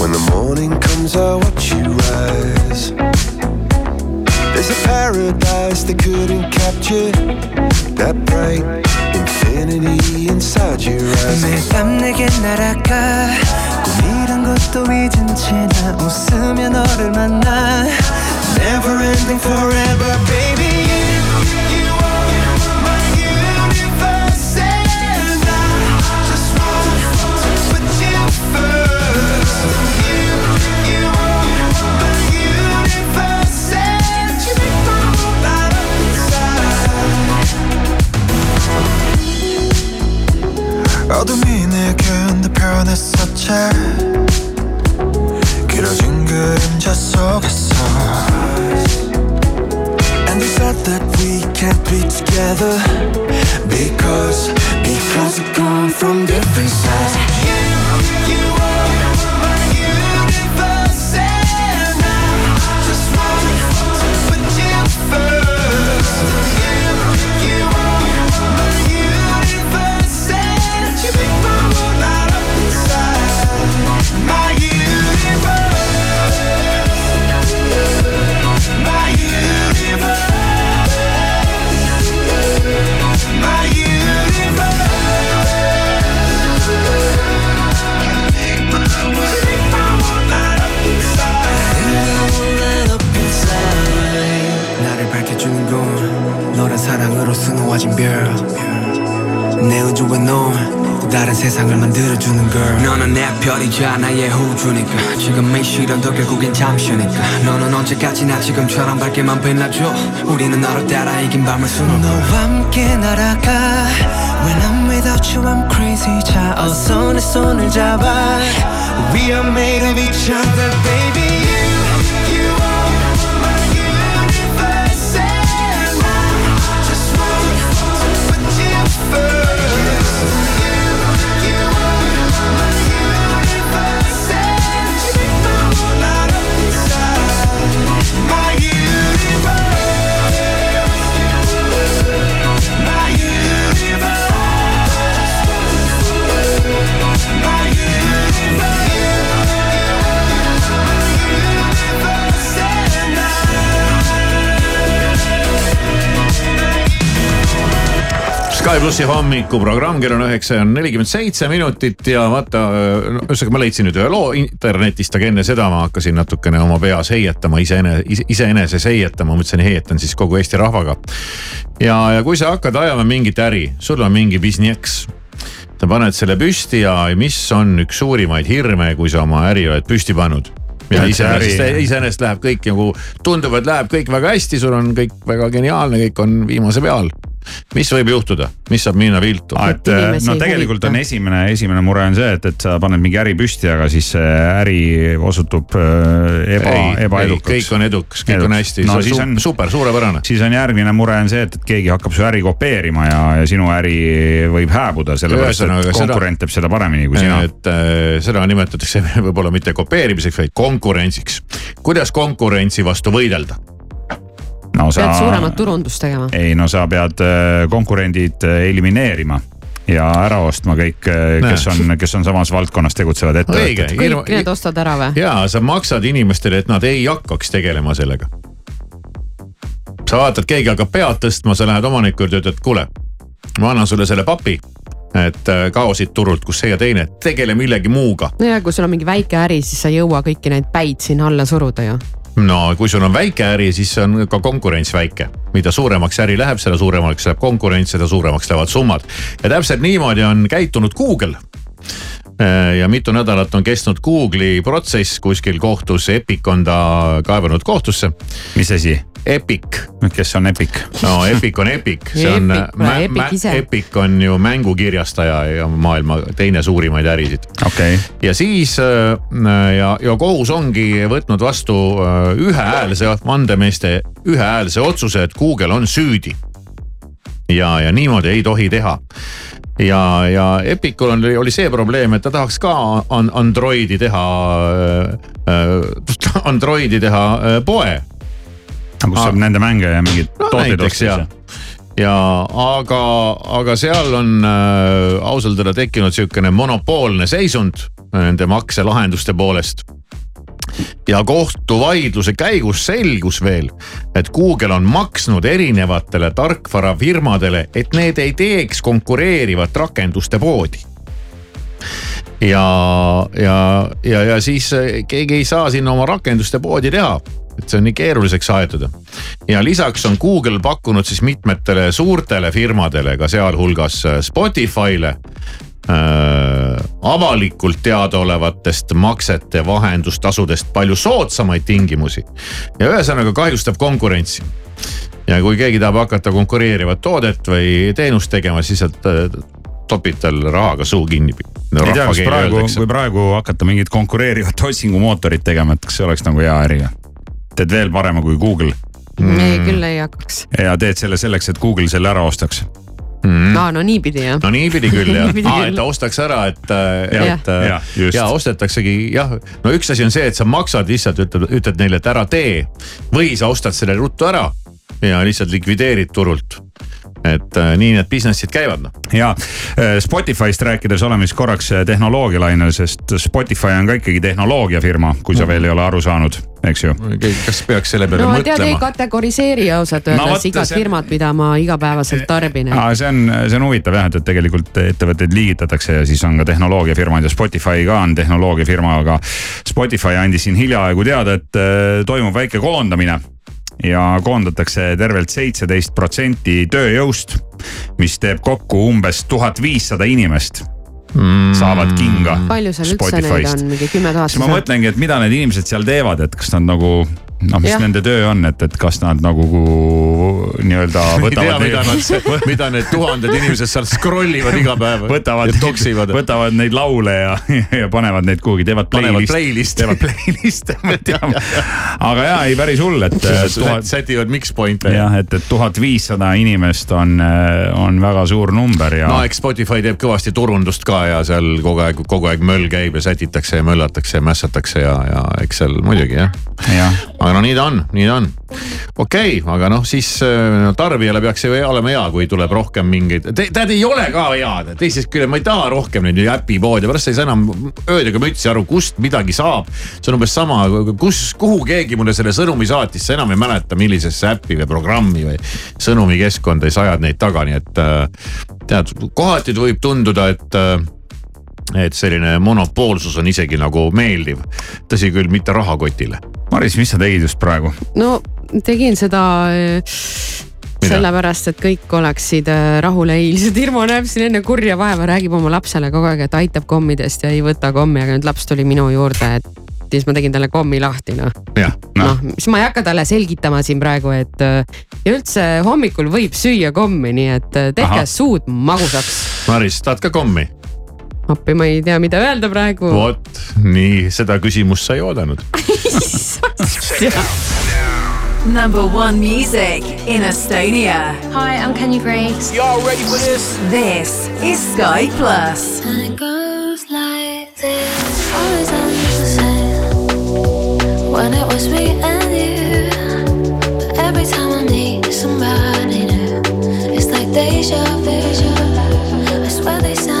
When the morning comes, I watch you rise. There's a paradise they couldn't capture. That bright infinity inside your eyes. 매일 밤 내게 날아가 꿈이란 것도 잊은 채 나 웃으며 너를 만나 Never ending forever, baby. 밝게만 빛나줘. 우리는 너를 따라 이긴 밤을 수놓아 Sky plussi hommikuprogramm, kell on üheksa ja nelikümmend seitse minutit ja vaata, ühesõnaga ma leidsin nüüd ühe loo internetist, aga enne seda ma hakkasin natukene oma peas heietama iseene, iseeneses heietama, mõtlesin heietan siis kogu Eesti rahvaga. ja, ja kui sa hakkad ajama mingit äri, sul on mingi business sa paned selle püsti ja mis on üks suurimaid hirme, kui sa oma äri oled püsti pannud? ja iseenesest, iseenesest läheb kõik nagu, tundub, et läheb kõik väga hästi, sul on kõik väga geniaalne, kõik on viimase peal. Mis võib juhtuda, mis saab minna viltu? et äh, no tegelikult on esimene, esimene mure on see, et, et sa paned mingi äri püsti, aga siis see äri osutub äh, eba, ebaedukaks. kõik on edukas, kõik on hästi, no, see on super, suurepärane. siis on järgmine mure on see, et, et keegi hakkab su äri kopeerima ja, ja sinu äri võib hääbuda, sellepärast et konkurent teeb seda paremini kui sina. et äh, seda nimetatakse võib-olla mitte kopeerimiseks, vaid konkurentsiks. kuidas konkurentsi vastu võidelda? No sa pead suuremat turundust tegema. ei no sa pead äh, konkurendid äh, elimineerima ja ära ostma kõik, kes on, kes on samas valdkonnas tegutsevad ettevõtted., kõik need ostad ära või? ja sa maksad inimestele, et nad ei hakkaks tegelema sellega. sa vaatad, keegi hakkab pead tõstma, sa lähed omaniku juurde, ütled, kuule, ma annan sulle selle papi, et äh, kao siit turult, kus see ja teine, tegele millegi muuga. no ja kui sul on mingi väike äri, siis sa ei jõua kõiki neid päid sinna alla suruda ju. No kui sul on väike äri, siis on ka konkurents väike. mida suuremaks äri läheb, seda suuremaks läheb konkurents, seda suuremaks lähevad summad. ja täpselt niimoodi on käitunud Google. ja mitu nädalat on kestnud Google'i protsess kuskil kohtus, Epic on ta kaevanud kohtusse. mis asi? Epic. kes on Epic? no Epic on Epic, see on Epic,, kuule, Epic. Epic on ju mängukirjastaja ja maailma teine suurimaid ärisid. okei okay.. ja siis äh, ja, ja kohus ongi võtnud vastu äh, ühehäälse vandemeeste ühehäälse otsuse, et Google on süüdi. ja, ja niimoodi ei tohi teha ja, ja Epicul on, oli see probleem, et ta tahaks ka an, Androidi teha äh,, Androidi teha äh, poe. Kus saab nende mänge ja mingeid no, tooteid osta ja aga, aga seal on äh, ausalt öelda tekkinud sihukene monopoolne seisund nende makselahenduste poolest. Ja kohtuvaidluse käigus selgus veel, et Google on maksnud erinevatele tarkvarafirmadele, et need ei teeks konkureerivat rakenduste poodi. ja, ja, ja, ja siis keegi ei saa sinna oma rakenduste poodi teha et see on nii keeruliseks aetud. ja lisaks on Google pakkunud siis mitmetele suurtele firmadele, ka sealhulgas Spotify'le äh, avalikult teadaolevatest maksete vahendustasudest palju soodsamaid tingimusi. ja ühesõnaga kahjustab konkurentsi. ja kui keegi tahab hakata konkureerivat toodet või teenust tegema, siis sealt äh, topib tal rahaga suu kinni no,. ei tea, kas praegu, kui praegu hakata mingit konkureerivat otsingumootorit tegema, et kas see oleks nagu hea äri? Teed veel parema kui Google. Mm.. ei, küll ei hakkaks. ja teed selle selleks, et Google selle ära ostaks. Mm.. no, no niipidi jah. no niipidi küll jah. Ah, et ta ostaks ära, et, et ja, ja, ja ostetaksegi jah, no üks asi on see, et sa maksad lihtsalt, ütled, ütled neile, et ära tee. või sa ostad selle ruttu ära ja lihtsalt likvideerid turult et äh, nii need business'id käivad noh. ja äh, Spotify'st rääkides oleme siis korraks äh, tehnoloogialainel, sest Spotify on ka ikkagi tehnoloogiafirma, kui sa veel ei ole aru saanud, eks ju. kas peaks selle peale no, mõtlema? tead, ei kategoriseeri ausalt öeldes no, igat see... firmat, mida ma igapäevaselt tarbin. see on, see on huvitav jah, et, et tegelikult ettevõtteid liigitatakse ja siis on ka tehnoloogiafirmad ja Spotify ka on tehnoloogiafirma, aga Spotify andis siin hiljaaegu teada, et toimub väike koondamine ja koondatakse tervelt seitseteist protsenti tööjõust, mis teeb kokku umbes tuhat viissada inimest mm. saavad kinga. palju seal üldse neid on, mingi kümme tuhat? siis ma mõtlengi, et mida need inimesed seal teevad, et kas nad nagu noh, mis ja. nende töö on, et, et kas nad nagu nii-öelda võtavad. mida nad, mida need tuhanded inimesed seal scroll ivad iga päev. võtavad, võtavad neid laule ja, ja panevad neid kuhugi, teevad playlist. playlist. teevad playlist'e, ma tean. aga ja, ei päris hull, et. sätivad mix point'e. jah, et, et tuhat viissada inimest on, on väga suur number ja. no eks Spotify teeb kõvasti turundust ka ja seal kogu aeg, kogu aeg möll käib ja sätitakse ja möllatakse ja mässatakse ja, ja eks seal muidugi jah ja aga no nii ta on, nii ta on. okei okay,, aga noh, siis no, tarbijale peaks ju olema hea, kui tuleb rohkem mingeid Te,, tead ei ole ka hea, teisest küljest ma ei taha rohkem neid äpipoode, pärast ei saa enam öödega mütsi aru, kust midagi saab. see on umbes sama, kus, kuhu keegi mulle selle sõnumi saatis, sa enam ei mäleta, millisesse äppi või programmi või sõnumikeskkonda ja sa ajad neid taga, nii et äh, tead, kohati võib tunduda, et äh, et selline monopoolsus on isegi nagu meeldiv. tõsi küll, mitte rahakotile. Maris, mis sa tegid just praegu? no tegin seda äh, Mida? sellepärast, et kõik oleksid äh, rahule eilsed. Irmo näeb siin enne kurja vaeva, räägib oma lapsele kogu aeg, et aitab kommidest ja ei võta kommi, aga nüüd laps tuli minu juurde, et siis ma tegin talle kommi lahti noh. noh no,, siis ma ei hakka talle selgitama siin praegu, et äh, ja üldse hommikul võib süüa kommi, nii et tehke Aha. suud magusaks. Maris, tahad ka kommi? Appi, ma ei tea, mida öelda praegu. vot nii, seda küsimust sa ei oodanud Number one music in Estonia. Hi, I'm Kenny Grace. Y'all ready for this? This is Sky Plus. And it goes like this. Always ends the same. When it was me and you. But every time I meet somebody new, it's like deja vu. I swear they sound the same.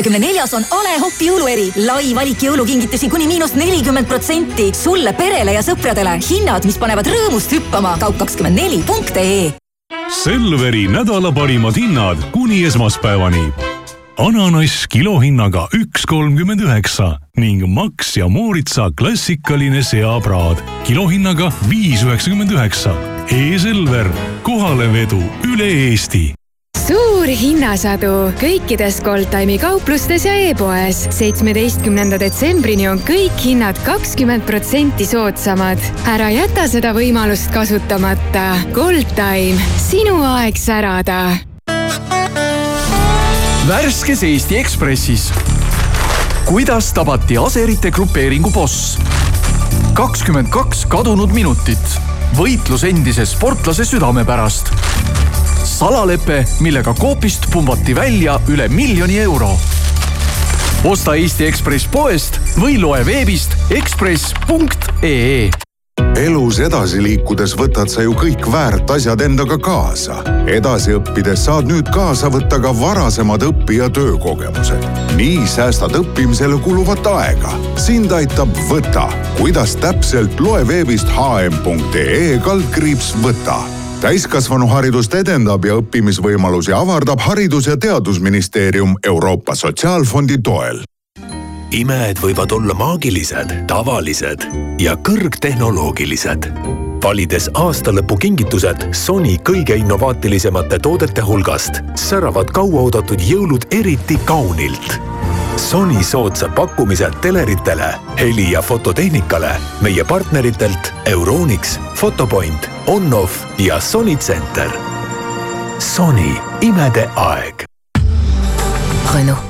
kahekümne neljas on A Le Coq jõulueri, lai valik jõulukingitusi kuni miinus nelikümmend protsenti sulle, perele ja sõpradele. hinnad, mis panevad rõõmust hüppama. kaup kakskümmend neli punkt ee Selveri nädala parimad hinnad kuni esmaspäevani. ananass kilohinnaga üks kolmkümmend üheksa ning Max ja Mooritsa klassikaline seapraad kilohinnaga viis üheksakümmend üheksa. E-Selver, kohalevedu üle Eesti suur hinnasadu kõikides Goldtime'i kauplustes ja e-poes. seitsmeteistkümnenda detsembrini on kõik hinnad kakskümmend protsenti soodsamad. ära jäta seda võimalust kasutamata. Goldtime, sinu aeg särada värskes Eesti Ekspressis. kuidas tabati Aserite grupeeringu boss? kakskümmend kaks kadunud minutit. võitlus endise sportlase südame pärast. salalepe, millega Coopist pumbati välja üle miljoni euro. osta Eesti Ekspress poest või loe veebist ekspress.ee elus edasi liikudes võtad sa ju kõik väärt asjad endaga kaasa. edasi õppides saad nüüd kaasa võtta ka varasemad õpi- ja töökogemused. nii säästad õppimisele kuluvat aega. sind aitab Võta. kuidas täpselt, loe veebist hm.ee kaldkriips Võta täiskasvanuharidust edendab ja õppimisvõimalusi avardab Haridus- ja Teadusministeerium Euroopa Sotsiaalfondi toel imed võivad olla maagilised, tavalised ja kõrgtehnoloogilised. valides aastalõpukingitused Sony kõige innovaatilisemate toodete hulgast, säravad kauaoodatud jõulud eriti kaunilt. Sony soodsad pakkumised teleritele, heli- ja fototehnikale meie partneritelt Euronix, Fotopoint, Onoff ja Sony Center. Sony, imede aeg Renault.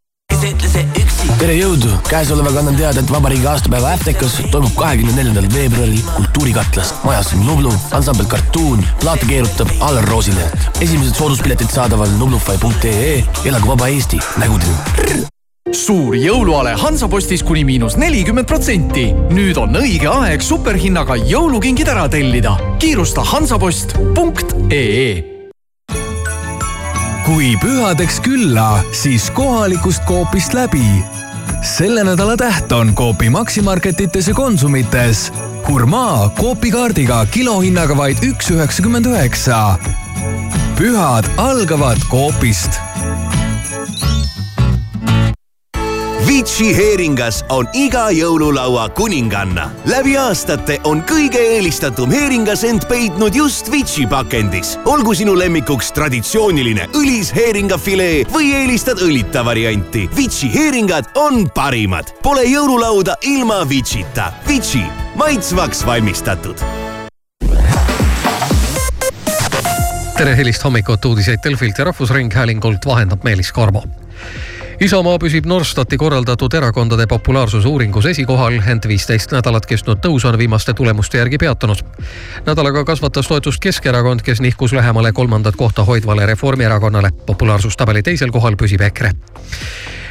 tere jõudu, käesolevaga annan teada, et vabariigi aastapäeva Äftekas toimub kahekümne neljandal veebruaril Kultuurikatlas. majas on Nublu, ansambel Cartoon, plaate keerutab Allar Roosile. esimesed sooduspiletid saadaval nublufy.ee, elagu vaba Eesti, nägudeni. suur jõuluale Hansapostis kuni miinus nelikümmend protsenti. nüüd on õige aeg superhinnaga jõulukingid ära tellida. kiirusta hansapost.ee kui pühadeks külla, siis kohalikust Coopist läbi. Selle nädala täht on Coopi Maximarketites ja Konsumites. Hurmaa Coopi kaardiga kilohinnaga vaid üks üheksakümmend üheksa. pühad algavad Coopist Vici heeringas on iga jõululaua kuninganna. läbi aastate on kõige eelistatum heeringas end peitnud just Vici pakendis. olgu sinu lemmikuks traditsiooniline õlis heeringafilee või eelistad õlita varianti. Vici heeringad on parimad. Pole jõululauda ilma Vicita. Vici, maitsvaks valmistatud tere hilist hommikut, uudiseid Delfilt ja Rahvusringhäälingult vahendab Meelis Karmo Isamaa püsib Norstati korraldatud erakondade populaarsuse uuringus esikohal, ent viisteist nädalat kestnud tõus on viimaste tulemuste järgi peatunud. nädalaga kasvatas toetust Keskerakond, kes nihkus lähemale kolmandat kohta hoidvale Reformierakonnale. populaarsustabeli teisel kohal püsib EKRE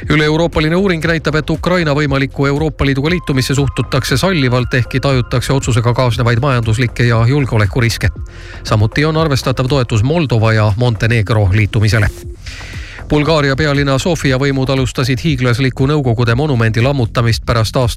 üle-euroopaline uuring näitab, et Ukraina võimalikku Euroopa Liiduga liitumisse suhtutakse sallivalt, ehkki tajutakse otsusega kaasnevaid majanduslikke ja julgeolekuriske. samuti on arvestatav toetus Moldova ja Montenegro liitumisele Bulgaaria pealinna Sofia võimud alustasid hiiglasliku Nõukogude monumendi lammutamist pärast aasta